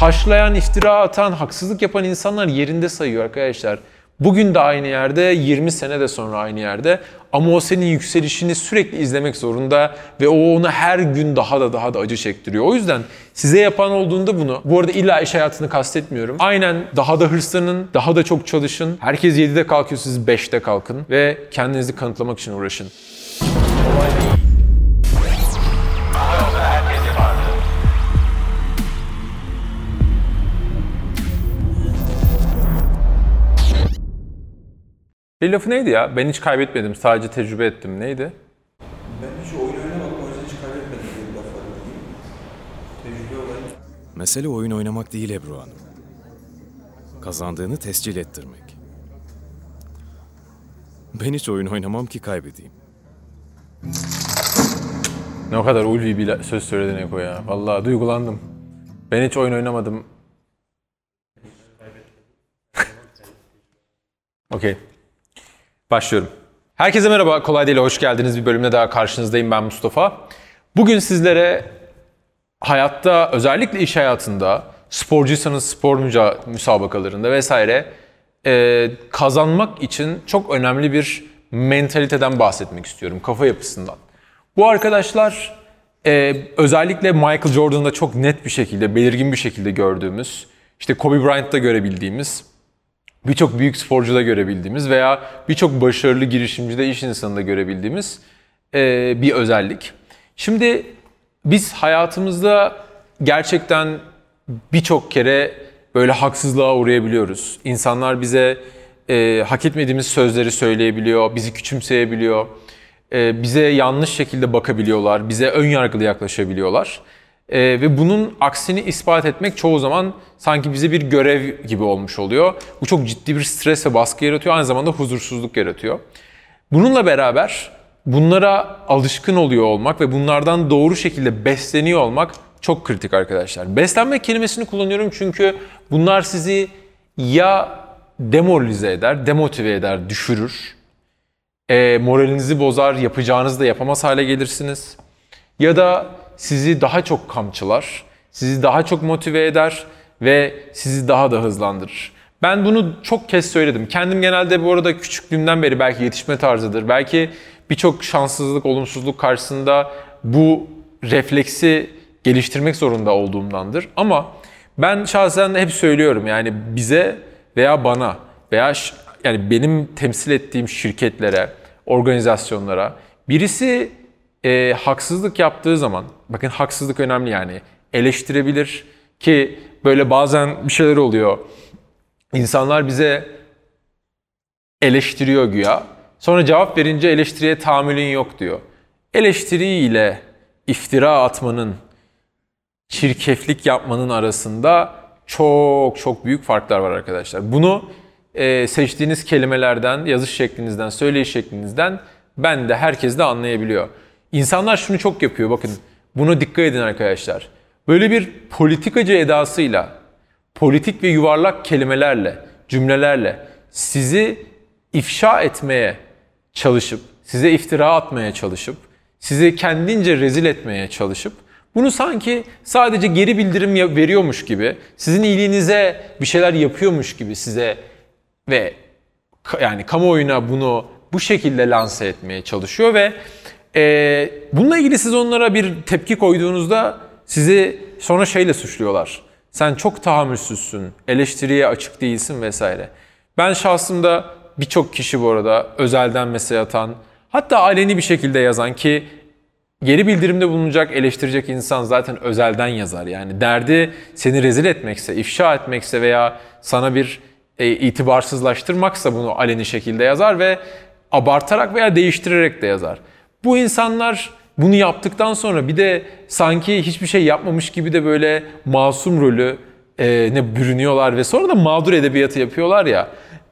taşlayan, iftira atan, haksızlık yapan insanlar yerinde sayıyor arkadaşlar. Bugün de aynı yerde, 20 sene de sonra aynı yerde. Ama o senin yükselişini sürekli izlemek zorunda ve o onu her gün daha da daha da acı çektiriyor. O yüzden size yapan olduğunda bunu, bu arada illa iş hayatını kastetmiyorum. Aynen daha da hırslanın, daha da çok çalışın. Herkes 7'de kalkıyor, siz 5'te kalkın ve kendinizi kanıtlamak için uğraşın. Bir lafı neydi ya? Ben hiç kaybetmedim, sadece tecrübe ettim. Neydi? Ben hiç oyun oynamadım o yüzden hiç kaybetmedim diye bir laf var. Tecrübe olayı. Mesele oyun oynamak değil Ebru Hanım. Kazandığını tescil ettirmek. Ben hiç oyun oynamam ki kaybedeyim. Ne o kadar ulvi bir la- söz söyledin Eko ya. Vallahi duygulandım. Ben hiç oyun oynamadım. Okey. Başlıyorum. Herkese merhaba, Kolay Değil hoş geldiniz. Bir bölümde daha karşınızdayım ben Mustafa. Bugün sizlere hayatta, özellikle iş hayatında, sporcuysanız spor müsabakalarında vesaire e, kazanmak için çok önemli bir mentaliteden bahsetmek istiyorum, kafa yapısından. Bu arkadaşlar e, özellikle Michael Jordan'da çok net bir şekilde, belirgin bir şekilde gördüğümüz, işte Kobe Bryant'ta görebildiğimiz, birçok büyük sporcuda görebildiğimiz veya birçok başarılı girişimcide, iş insanında görebildiğimiz e, bir özellik. Şimdi biz hayatımızda gerçekten birçok kere böyle haksızlığa uğrayabiliyoruz. İnsanlar bize e, hak etmediğimiz sözleri söyleyebiliyor, bizi küçümseyebiliyor, e, bize yanlış şekilde bakabiliyorlar, bize ön yargılı yaklaşabiliyorlar. E, ve bunun aksini ispat etmek çoğu zaman sanki bize bir görev gibi olmuş oluyor. Bu çok ciddi bir stres ve baskı yaratıyor, aynı zamanda huzursuzluk yaratıyor. Bununla beraber bunlara alışkın oluyor olmak ve bunlardan doğru şekilde besleniyor olmak çok kritik arkadaşlar. Beslenmek kelimesini kullanıyorum çünkü bunlar sizi ya demoralize eder, demotive eder, düşürür. E, moralinizi bozar, yapacağınızı da yapamaz hale gelirsiniz. Ya da sizi daha çok kamçılar, sizi daha çok motive eder ve sizi daha da hızlandırır. Ben bunu çok kez söyledim. Kendim genelde bu arada küçüklüğümden beri belki yetişme tarzıdır. Belki birçok şanssızlık, olumsuzluk karşısında bu refleksi geliştirmek zorunda olduğumdandır. Ama ben şahsen hep söylüyorum yani bize veya bana veya yani benim temsil ettiğim şirketlere, organizasyonlara birisi e, haksızlık yaptığı zaman, bakın haksızlık önemli yani eleştirebilir ki böyle bazen bir şeyler oluyor. İnsanlar bize eleştiriyor güya. Sonra cevap verince eleştiriye tahammülün yok diyor. Eleştiriyle iftira atmanın, çirkeflik yapmanın arasında çok çok büyük farklar var arkadaşlar. Bunu e, seçtiğiniz kelimelerden, yazış şeklinizden, söyleyiş şeklinizden ben de herkes de anlayabiliyor. İnsanlar şunu çok yapıyor bakın. Buna dikkat edin arkadaşlar. Böyle bir politikacı edasıyla, politik ve yuvarlak kelimelerle, cümlelerle sizi ifşa etmeye çalışıp, size iftira atmaya çalışıp, sizi kendince rezil etmeye çalışıp, bunu sanki sadece geri bildirim veriyormuş gibi, sizin iyiliğinize bir şeyler yapıyormuş gibi size ve yani kamuoyuna bunu bu şekilde lanse etmeye çalışıyor ve e, bununla ilgili siz onlara bir tepki koyduğunuzda sizi sonra şeyle suçluyorlar. Sen çok tahammülsüzsün, eleştiriye açık değilsin vesaire. Ben şahsımda birçok kişi bu arada özelden mesaj atan, hatta aleni bir şekilde yazan ki geri bildirimde bulunacak, eleştirecek insan zaten özelden yazar. Yani derdi seni rezil etmekse, ifşa etmekse veya sana bir e, itibarsızlaştırmaksa bunu aleni şekilde yazar ve abartarak veya değiştirerek de yazar. Bu insanlar bunu yaptıktan sonra bir de sanki hiçbir şey yapmamış gibi de böyle masum rolü e, ne bürünüyorlar ve sonra da mağdur edebiyatı yapıyorlar ya.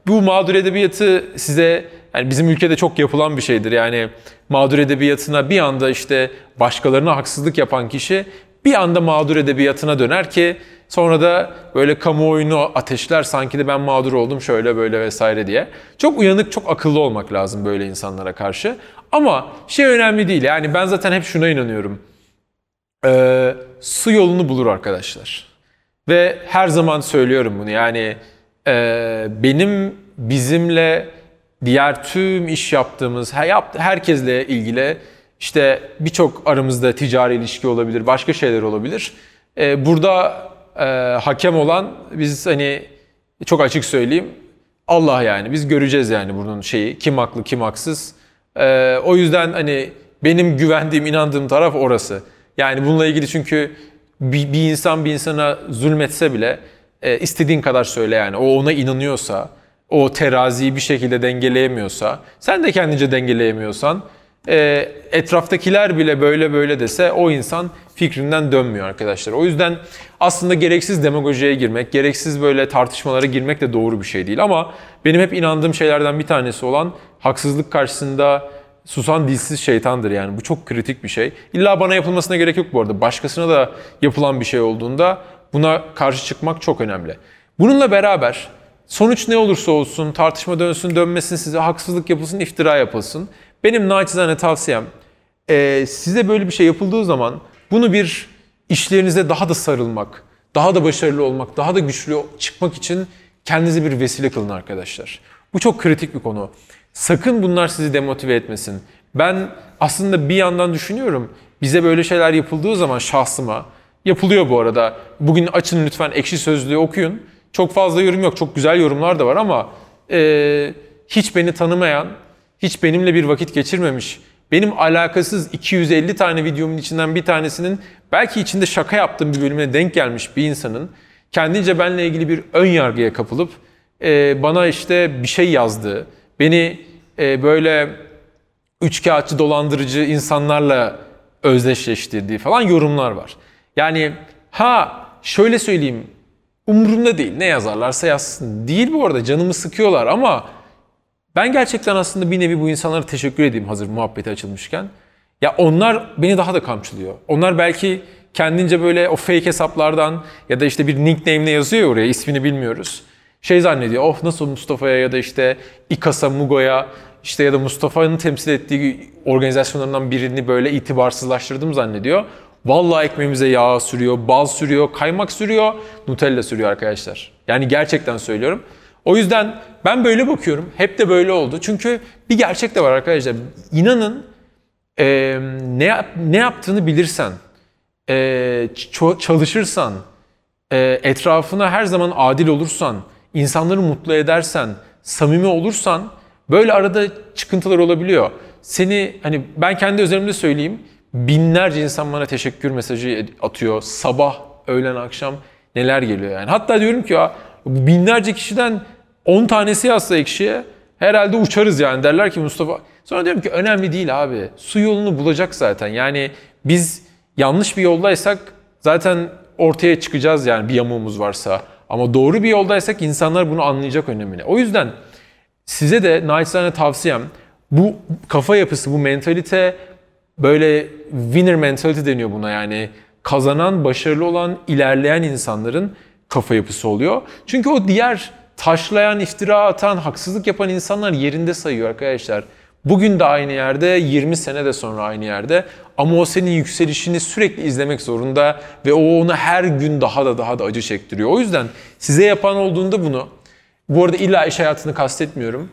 Bu mağdur edebiyatı size yani bizim ülkede çok yapılan bir şeydir. Yani mağdur edebiyatına bir anda işte başkalarına haksızlık yapan kişi bir anda mağdur edebiyatına döner ki sonra da böyle kamuoyunu ateşler sanki de ben mağdur oldum şöyle böyle vesaire diye. Çok uyanık, çok akıllı olmak lazım böyle insanlara karşı. Ama şey önemli değil yani ben zaten hep şuna inanıyorum. Ee, su yolunu bulur arkadaşlar. Ve her zaman söylüyorum bunu yani e, benim bizimle diğer tüm iş yaptığımız her, yaptı, herkesle ilgili işte birçok aramızda ticari ilişki olabilir, başka şeyler olabilir. E, burada e, hakem olan biz hani çok açık söyleyeyim Allah yani biz göreceğiz yani bunun şeyi kim haklı kim haksız. E, o yüzden hani benim güvendiğim inandığım taraf orası. Yani bununla ilgili çünkü bir, bir insan bir insana zulmetse bile e, istediğin kadar söyle yani. O ona inanıyorsa, o teraziyi bir şekilde dengeleyemiyorsa, sen de kendince dengeleyemiyorsan, e, etraftakiler bile böyle böyle dese o insan fikrinden dönmüyor arkadaşlar. O yüzden aslında gereksiz demagojiye girmek, gereksiz böyle tartışmalara girmek de doğru bir şey değil. Ama benim hep inandığım şeylerden bir tanesi olan haksızlık karşısında susan dilsiz şeytandır yani. Bu çok kritik bir şey. İlla bana yapılmasına gerek yok bu arada. Başkasına da yapılan bir şey olduğunda buna karşı çıkmak çok önemli. Bununla beraber sonuç ne olursa olsun, tartışma dönsün dönmesin, size haksızlık yapılsın, iftira yapılsın. Benim naçizane tavsiyem e, size böyle bir şey yapıldığı zaman bunu bir işlerinize daha da sarılmak, daha da başarılı olmak, daha da güçlü çıkmak için kendinize bir vesile kılın arkadaşlar. Bu çok kritik bir konu. Sakın bunlar sizi demotive etmesin. Ben aslında bir yandan düşünüyorum. Bize böyle şeyler yapıldığı zaman şahsıma, yapılıyor bu arada. Bugün açın lütfen ekşi sözlüğü okuyun. Çok fazla yorum yok. Çok güzel yorumlar da var ama e, hiç beni tanımayan, hiç benimle bir vakit geçirmemiş, benim alakasız 250 tane videomun içinden bir tanesinin belki içinde şaka yaptığım bir bölümüne denk gelmiş bir insanın kendince benimle ilgili bir ön yargıya kapılıp e, bana işte bir şey yazdığı, beni e, böyle üçkağıtçı dolandırıcı insanlarla özdeşleştirdiği falan yorumlar var. Yani ha şöyle söyleyeyim umurumda değil ne yazarlarsa yazsın. Değil bu arada canımı sıkıyorlar ama ben gerçekten aslında bir nevi bu insanlara teşekkür edeyim hazır muhabbeti açılmışken. Ya onlar beni daha da kamçılıyor. Onlar belki kendince böyle o fake hesaplardan ya da işte bir nickname'le yazıyor ya oraya ismini bilmiyoruz. Şey zannediyor oh nasıl Mustafa'ya ya da işte İKAS'a, Mugo'ya işte ya da Mustafa'nın temsil ettiği organizasyonlarından birini böyle itibarsızlaştırdım zannediyor. Vallahi ekmeğimize yağ sürüyor, bal sürüyor, kaymak sürüyor, Nutella sürüyor arkadaşlar. Yani gerçekten söylüyorum. O yüzden ben böyle bakıyorum. Hep de böyle oldu. Çünkü bir gerçek de var arkadaşlar. İnanın e, ne, yap- ne yaptığını bilirsen, e, çalışırsan, e, etrafına her zaman adil olursan, insanları mutlu edersen, samimi olursan böyle arada çıkıntılar olabiliyor. Seni hani ben kendi özelimde söyleyeyim. Binlerce insan bana teşekkür mesajı atıyor. Sabah, öğlen, akşam neler geliyor yani. Hatta diyorum ki ya binlerce kişiden 10 tanesi yazsa ekşiye herhalde uçarız yani derler ki Mustafa. Sonra diyorum ki önemli değil abi. Su yolunu bulacak zaten. Yani biz yanlış bir yoldaysak zaten ortaya çıkacağız yani bir yamuğumuz varsa. Ama doğru bir yoldaysak insanlar bunu anlayacak önemini. O yüzden size de naçizane tavsiyem bu kafa yapısı, bu mentalite böyle winner mentality deniyor buna yani kazanan, başarılı olan, ilerleyen insanların kafa yapısı oluyor. Çünkü o diğer taşlayan, iftira atan, haksızlık yapan insanlar yerinde sayıyor arkadaşlar. Bugün de aynı yerde, 20 sene de sonra aynı yerde. Ama o senin yükselişini sürekli izlemek zorunda ve o onu her gün daha da daha da acı çektiriyor. O yüzden size yapan olduğunda bunu, bu arada illa iş hayatını kastetmiyorum.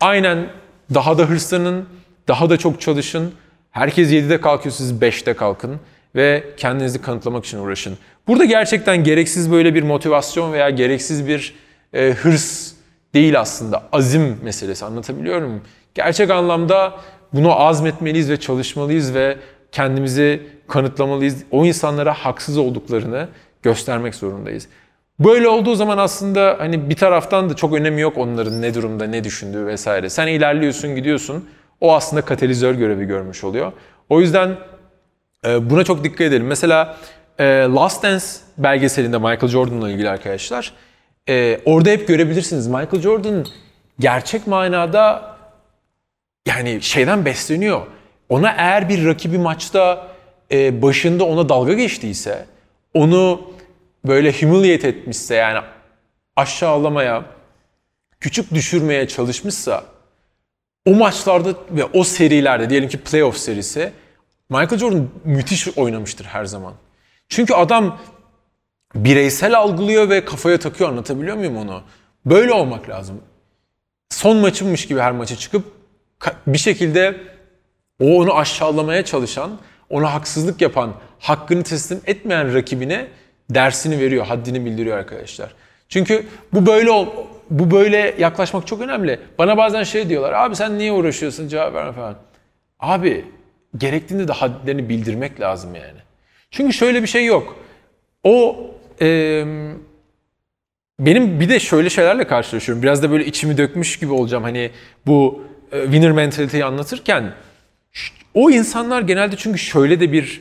Aynen daha da hırslanın, daha da çok çalışın. Herkes 7'de kalkıyor, siz 5'te kalkın ve kendinizi kanıtlamak için uğraşın. Burada gerçekten gereksiz böyle bir motivasyon veya gereksiz bir e, hırs değil aslında. Azim meselesi anlatabiliyor muyum? Gerçek anlamda bunu azmetmeliyiz ve çalışmalıyız ve kendimizi kanıtlamalıyız. O insanlara haksız olduklarını göstermek zorundayız. Böyle olduğu zaman aslında hani bir taraftan da çok önemi yok onların ne durumda, ne düşündüğü vesaire. Sen ilerliyorsun, gidiyorsun. O aslında katalizör görevi görmüş oluyor. O yüzden e, buna çok dikkat edelim. Mesela e, Last Dance belgeselinde Michael Jordan'la ilgili arkadaşlar. E, orada hep görebilirsiniz. Michael Jordan gerçek manada yani şeyden besleniyor. Ona eğer bir rakibi maçta e, başında ona dalga geçtiyse, onu böyle humiliate etmişse yani aşağılamaya, küçük düşürmeye çalışmışsa o maçlarda ve o serilerde diyelim ki playoff serisi Michael Jordan müthiş oynamıştır her zaman. Çünkü adam bireysel algılıyor ve kafaya takıyor anlatabiliyor muyum onu? Böyle olmak lazım. Son maçınmış gibi her maça çıkıp bir şekilde o onu aşağılamaya çalışan, ona haksızlık yapan, hakkını teslim etmeyen rakibine dersini veriyor, haddini bildiriyor arkadaşlar. Çünkü bu böyle ol, bu böyle yaklaşmak çok önemli. Bana bazen şey diyorlar, abi sen niye uğraşıyorsun cevap verme falan. Abi gerektiğinde de hadlerini bildirmek lazım yani. Çünkü şöyle bir şey yok. O eee, benim bir de şöyle şeylerle karşılaşıyorum. Biraz da böyle içimi dökmüş gibi olacağım. Hani bu e, winner mentality'yi anlatırken o insanlar genelde çünkü şöyle de bir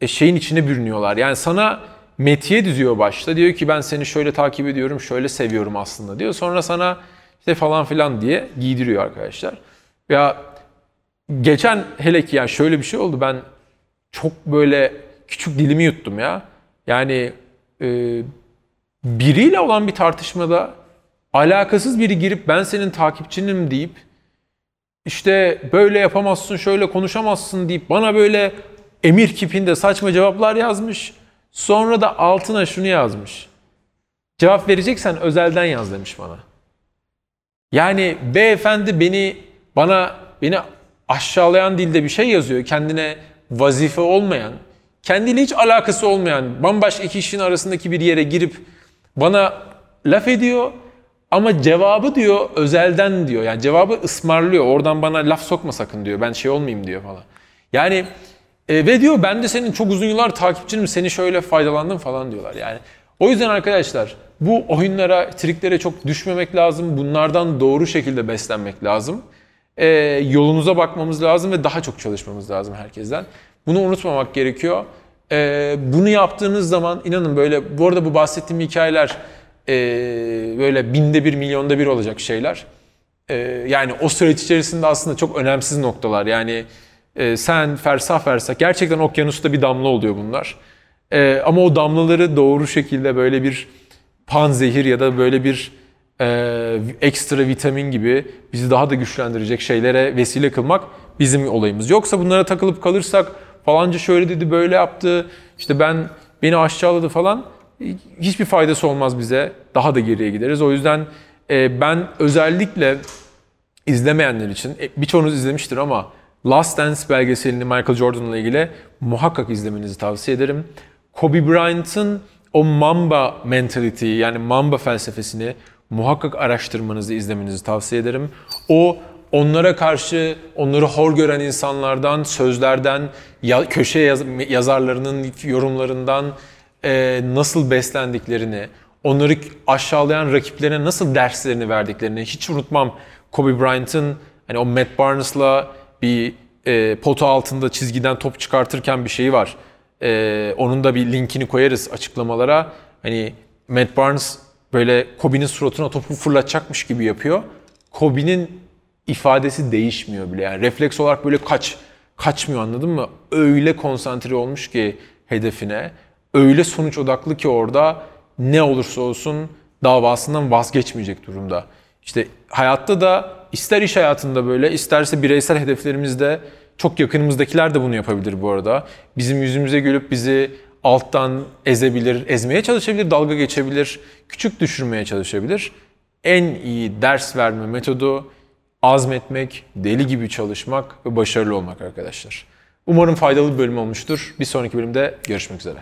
e, şeyin içine bürünüyorlar. Yani sana metiye düzüyor başta. Diyor ki ben seni şöyle takip ediyorum, şöyle seviyorum aslında diyor. Sonra sana işte falan filan diye giydiriyor arkadaşlar. Ya geçen hele ki yani şöyle bir şey oldu. Ben çok böyle küçük dilimi yuttum ya. Yani e, biriyle olan bir tartışmada alakasız biri girip ben senin takipçinim deyip işte böyle yapamazsın, şöyle konuşamazsın deyip bana böyle emir kipinde saçma cevaplar yazmış. Sonra da altına şunu yazmış. Cevap vereceksen özelden yaz demiş bana. Yani beyefendi beni bana beni aşağılayan dilde bir şey yazıyor. Kendine vazife olmayan, kendiyle hiç alakası olmayan, bambaşka iki kişinin arasındaki bir yere girip bana laf ediyor ama cevabı diyor özelden diyor. Yani cevabı ısmarlıyor. Oradan bana laf sokma sakın diyor. Ben şey olmayayım diyor falan. Yani e, ve diyor ben de senin çok uzun yıllar takipçinim. Seni şöyle faydalandım falan diyorlar. Yani o yüzden arkadaşlar bu oyunlara, triklere çok düşmemek lazım. Bunlardan doğru şekilde beslenmek lazım. E, yolunuza bakmamız lazım ve daha çok çalışmamız lazım herkesten. Bunu unutmamak gerekiyor. E, bunu yaptığınız zaman inanın böyle bu arada bu bahsettiğim hikayeler e, böyle binde bir milyonda bir olacak şeyler. E, yani o süreç içerisinde aslında çok önemsiz noktalar. Yani e, sen fersah fersah gerçekten okyanusta bir damla oluyor bunlar. E, ama o damlaları doğru şekilde böyle bir panzehir ya da böyle bir e, ekstra vitamin gibi bizi daha da güçlendirecek şeylere vesile kılmak bizim olayımız. Yoksa bunlara takılıp kalırsak falanca şöyle dedi böyle yaptı işte ben beni aşağıladı falan hiçbir faydası olmaz bize. Daha da geriye gideriz. O yüzden e, ben özellikle izlemeyenler için e, birçoğunuz izlemiştir ama Last Dance belgeselini Michael Jordan'la ilgili muhakkak izlemenizi tavsiye ederim. Kobe Bryant'ın o Mamba mentality yani Mamba felsefesini muhakkak araştırmanızı, izlemenizi tavsiye ederim. O onlara karşı onları hor gören insanlardan, sözlerden, ya, köşe yaz- yazarlarının yorumlarından e, nasıl beslendiklerini, onları aşağılayan rakiplerine nasıl derslerini verdiklerini hiç unutmam. Kobe Bryant'ın hani o Matt Barnes'la bir e, pota altında çizgiden top çıkartırken bir şeyi var. E, onun da bir linkini koyarız açıklamalara. Hani Matt Barnes böyle Kobe'nin suratına topu fırlatacakmış gibi yapıyor. Kobe'nin ifadesi değişmiyor bile. Yani refleks olarak böyle kaç kaçmıyor anladın mı? Öyle konsantre olmuş ki hedefine. Öyle sonuç odaklı ki orada ne olursa olsun davasından vazgeçmeyecek durumda. İşte hayatta da ister iş hayatında böyle isterse bireysel hedeflerimizde çok yakınımızdakiler de bunu yapabilir bu arada. Bizim yüzümüze gülüp bizi alttan ezebilir, ezmeye çalışabilir, dalga geçebilir, küçük düşürmeye çalışabilir. En iyi ders verme metodu azmetmek, deli gibi çalışmak ve başarılı olmak arkadaşlar. Umarım faydalı bir bölüm olmuştur. Bir sonraki bölümde görüşmek üzere.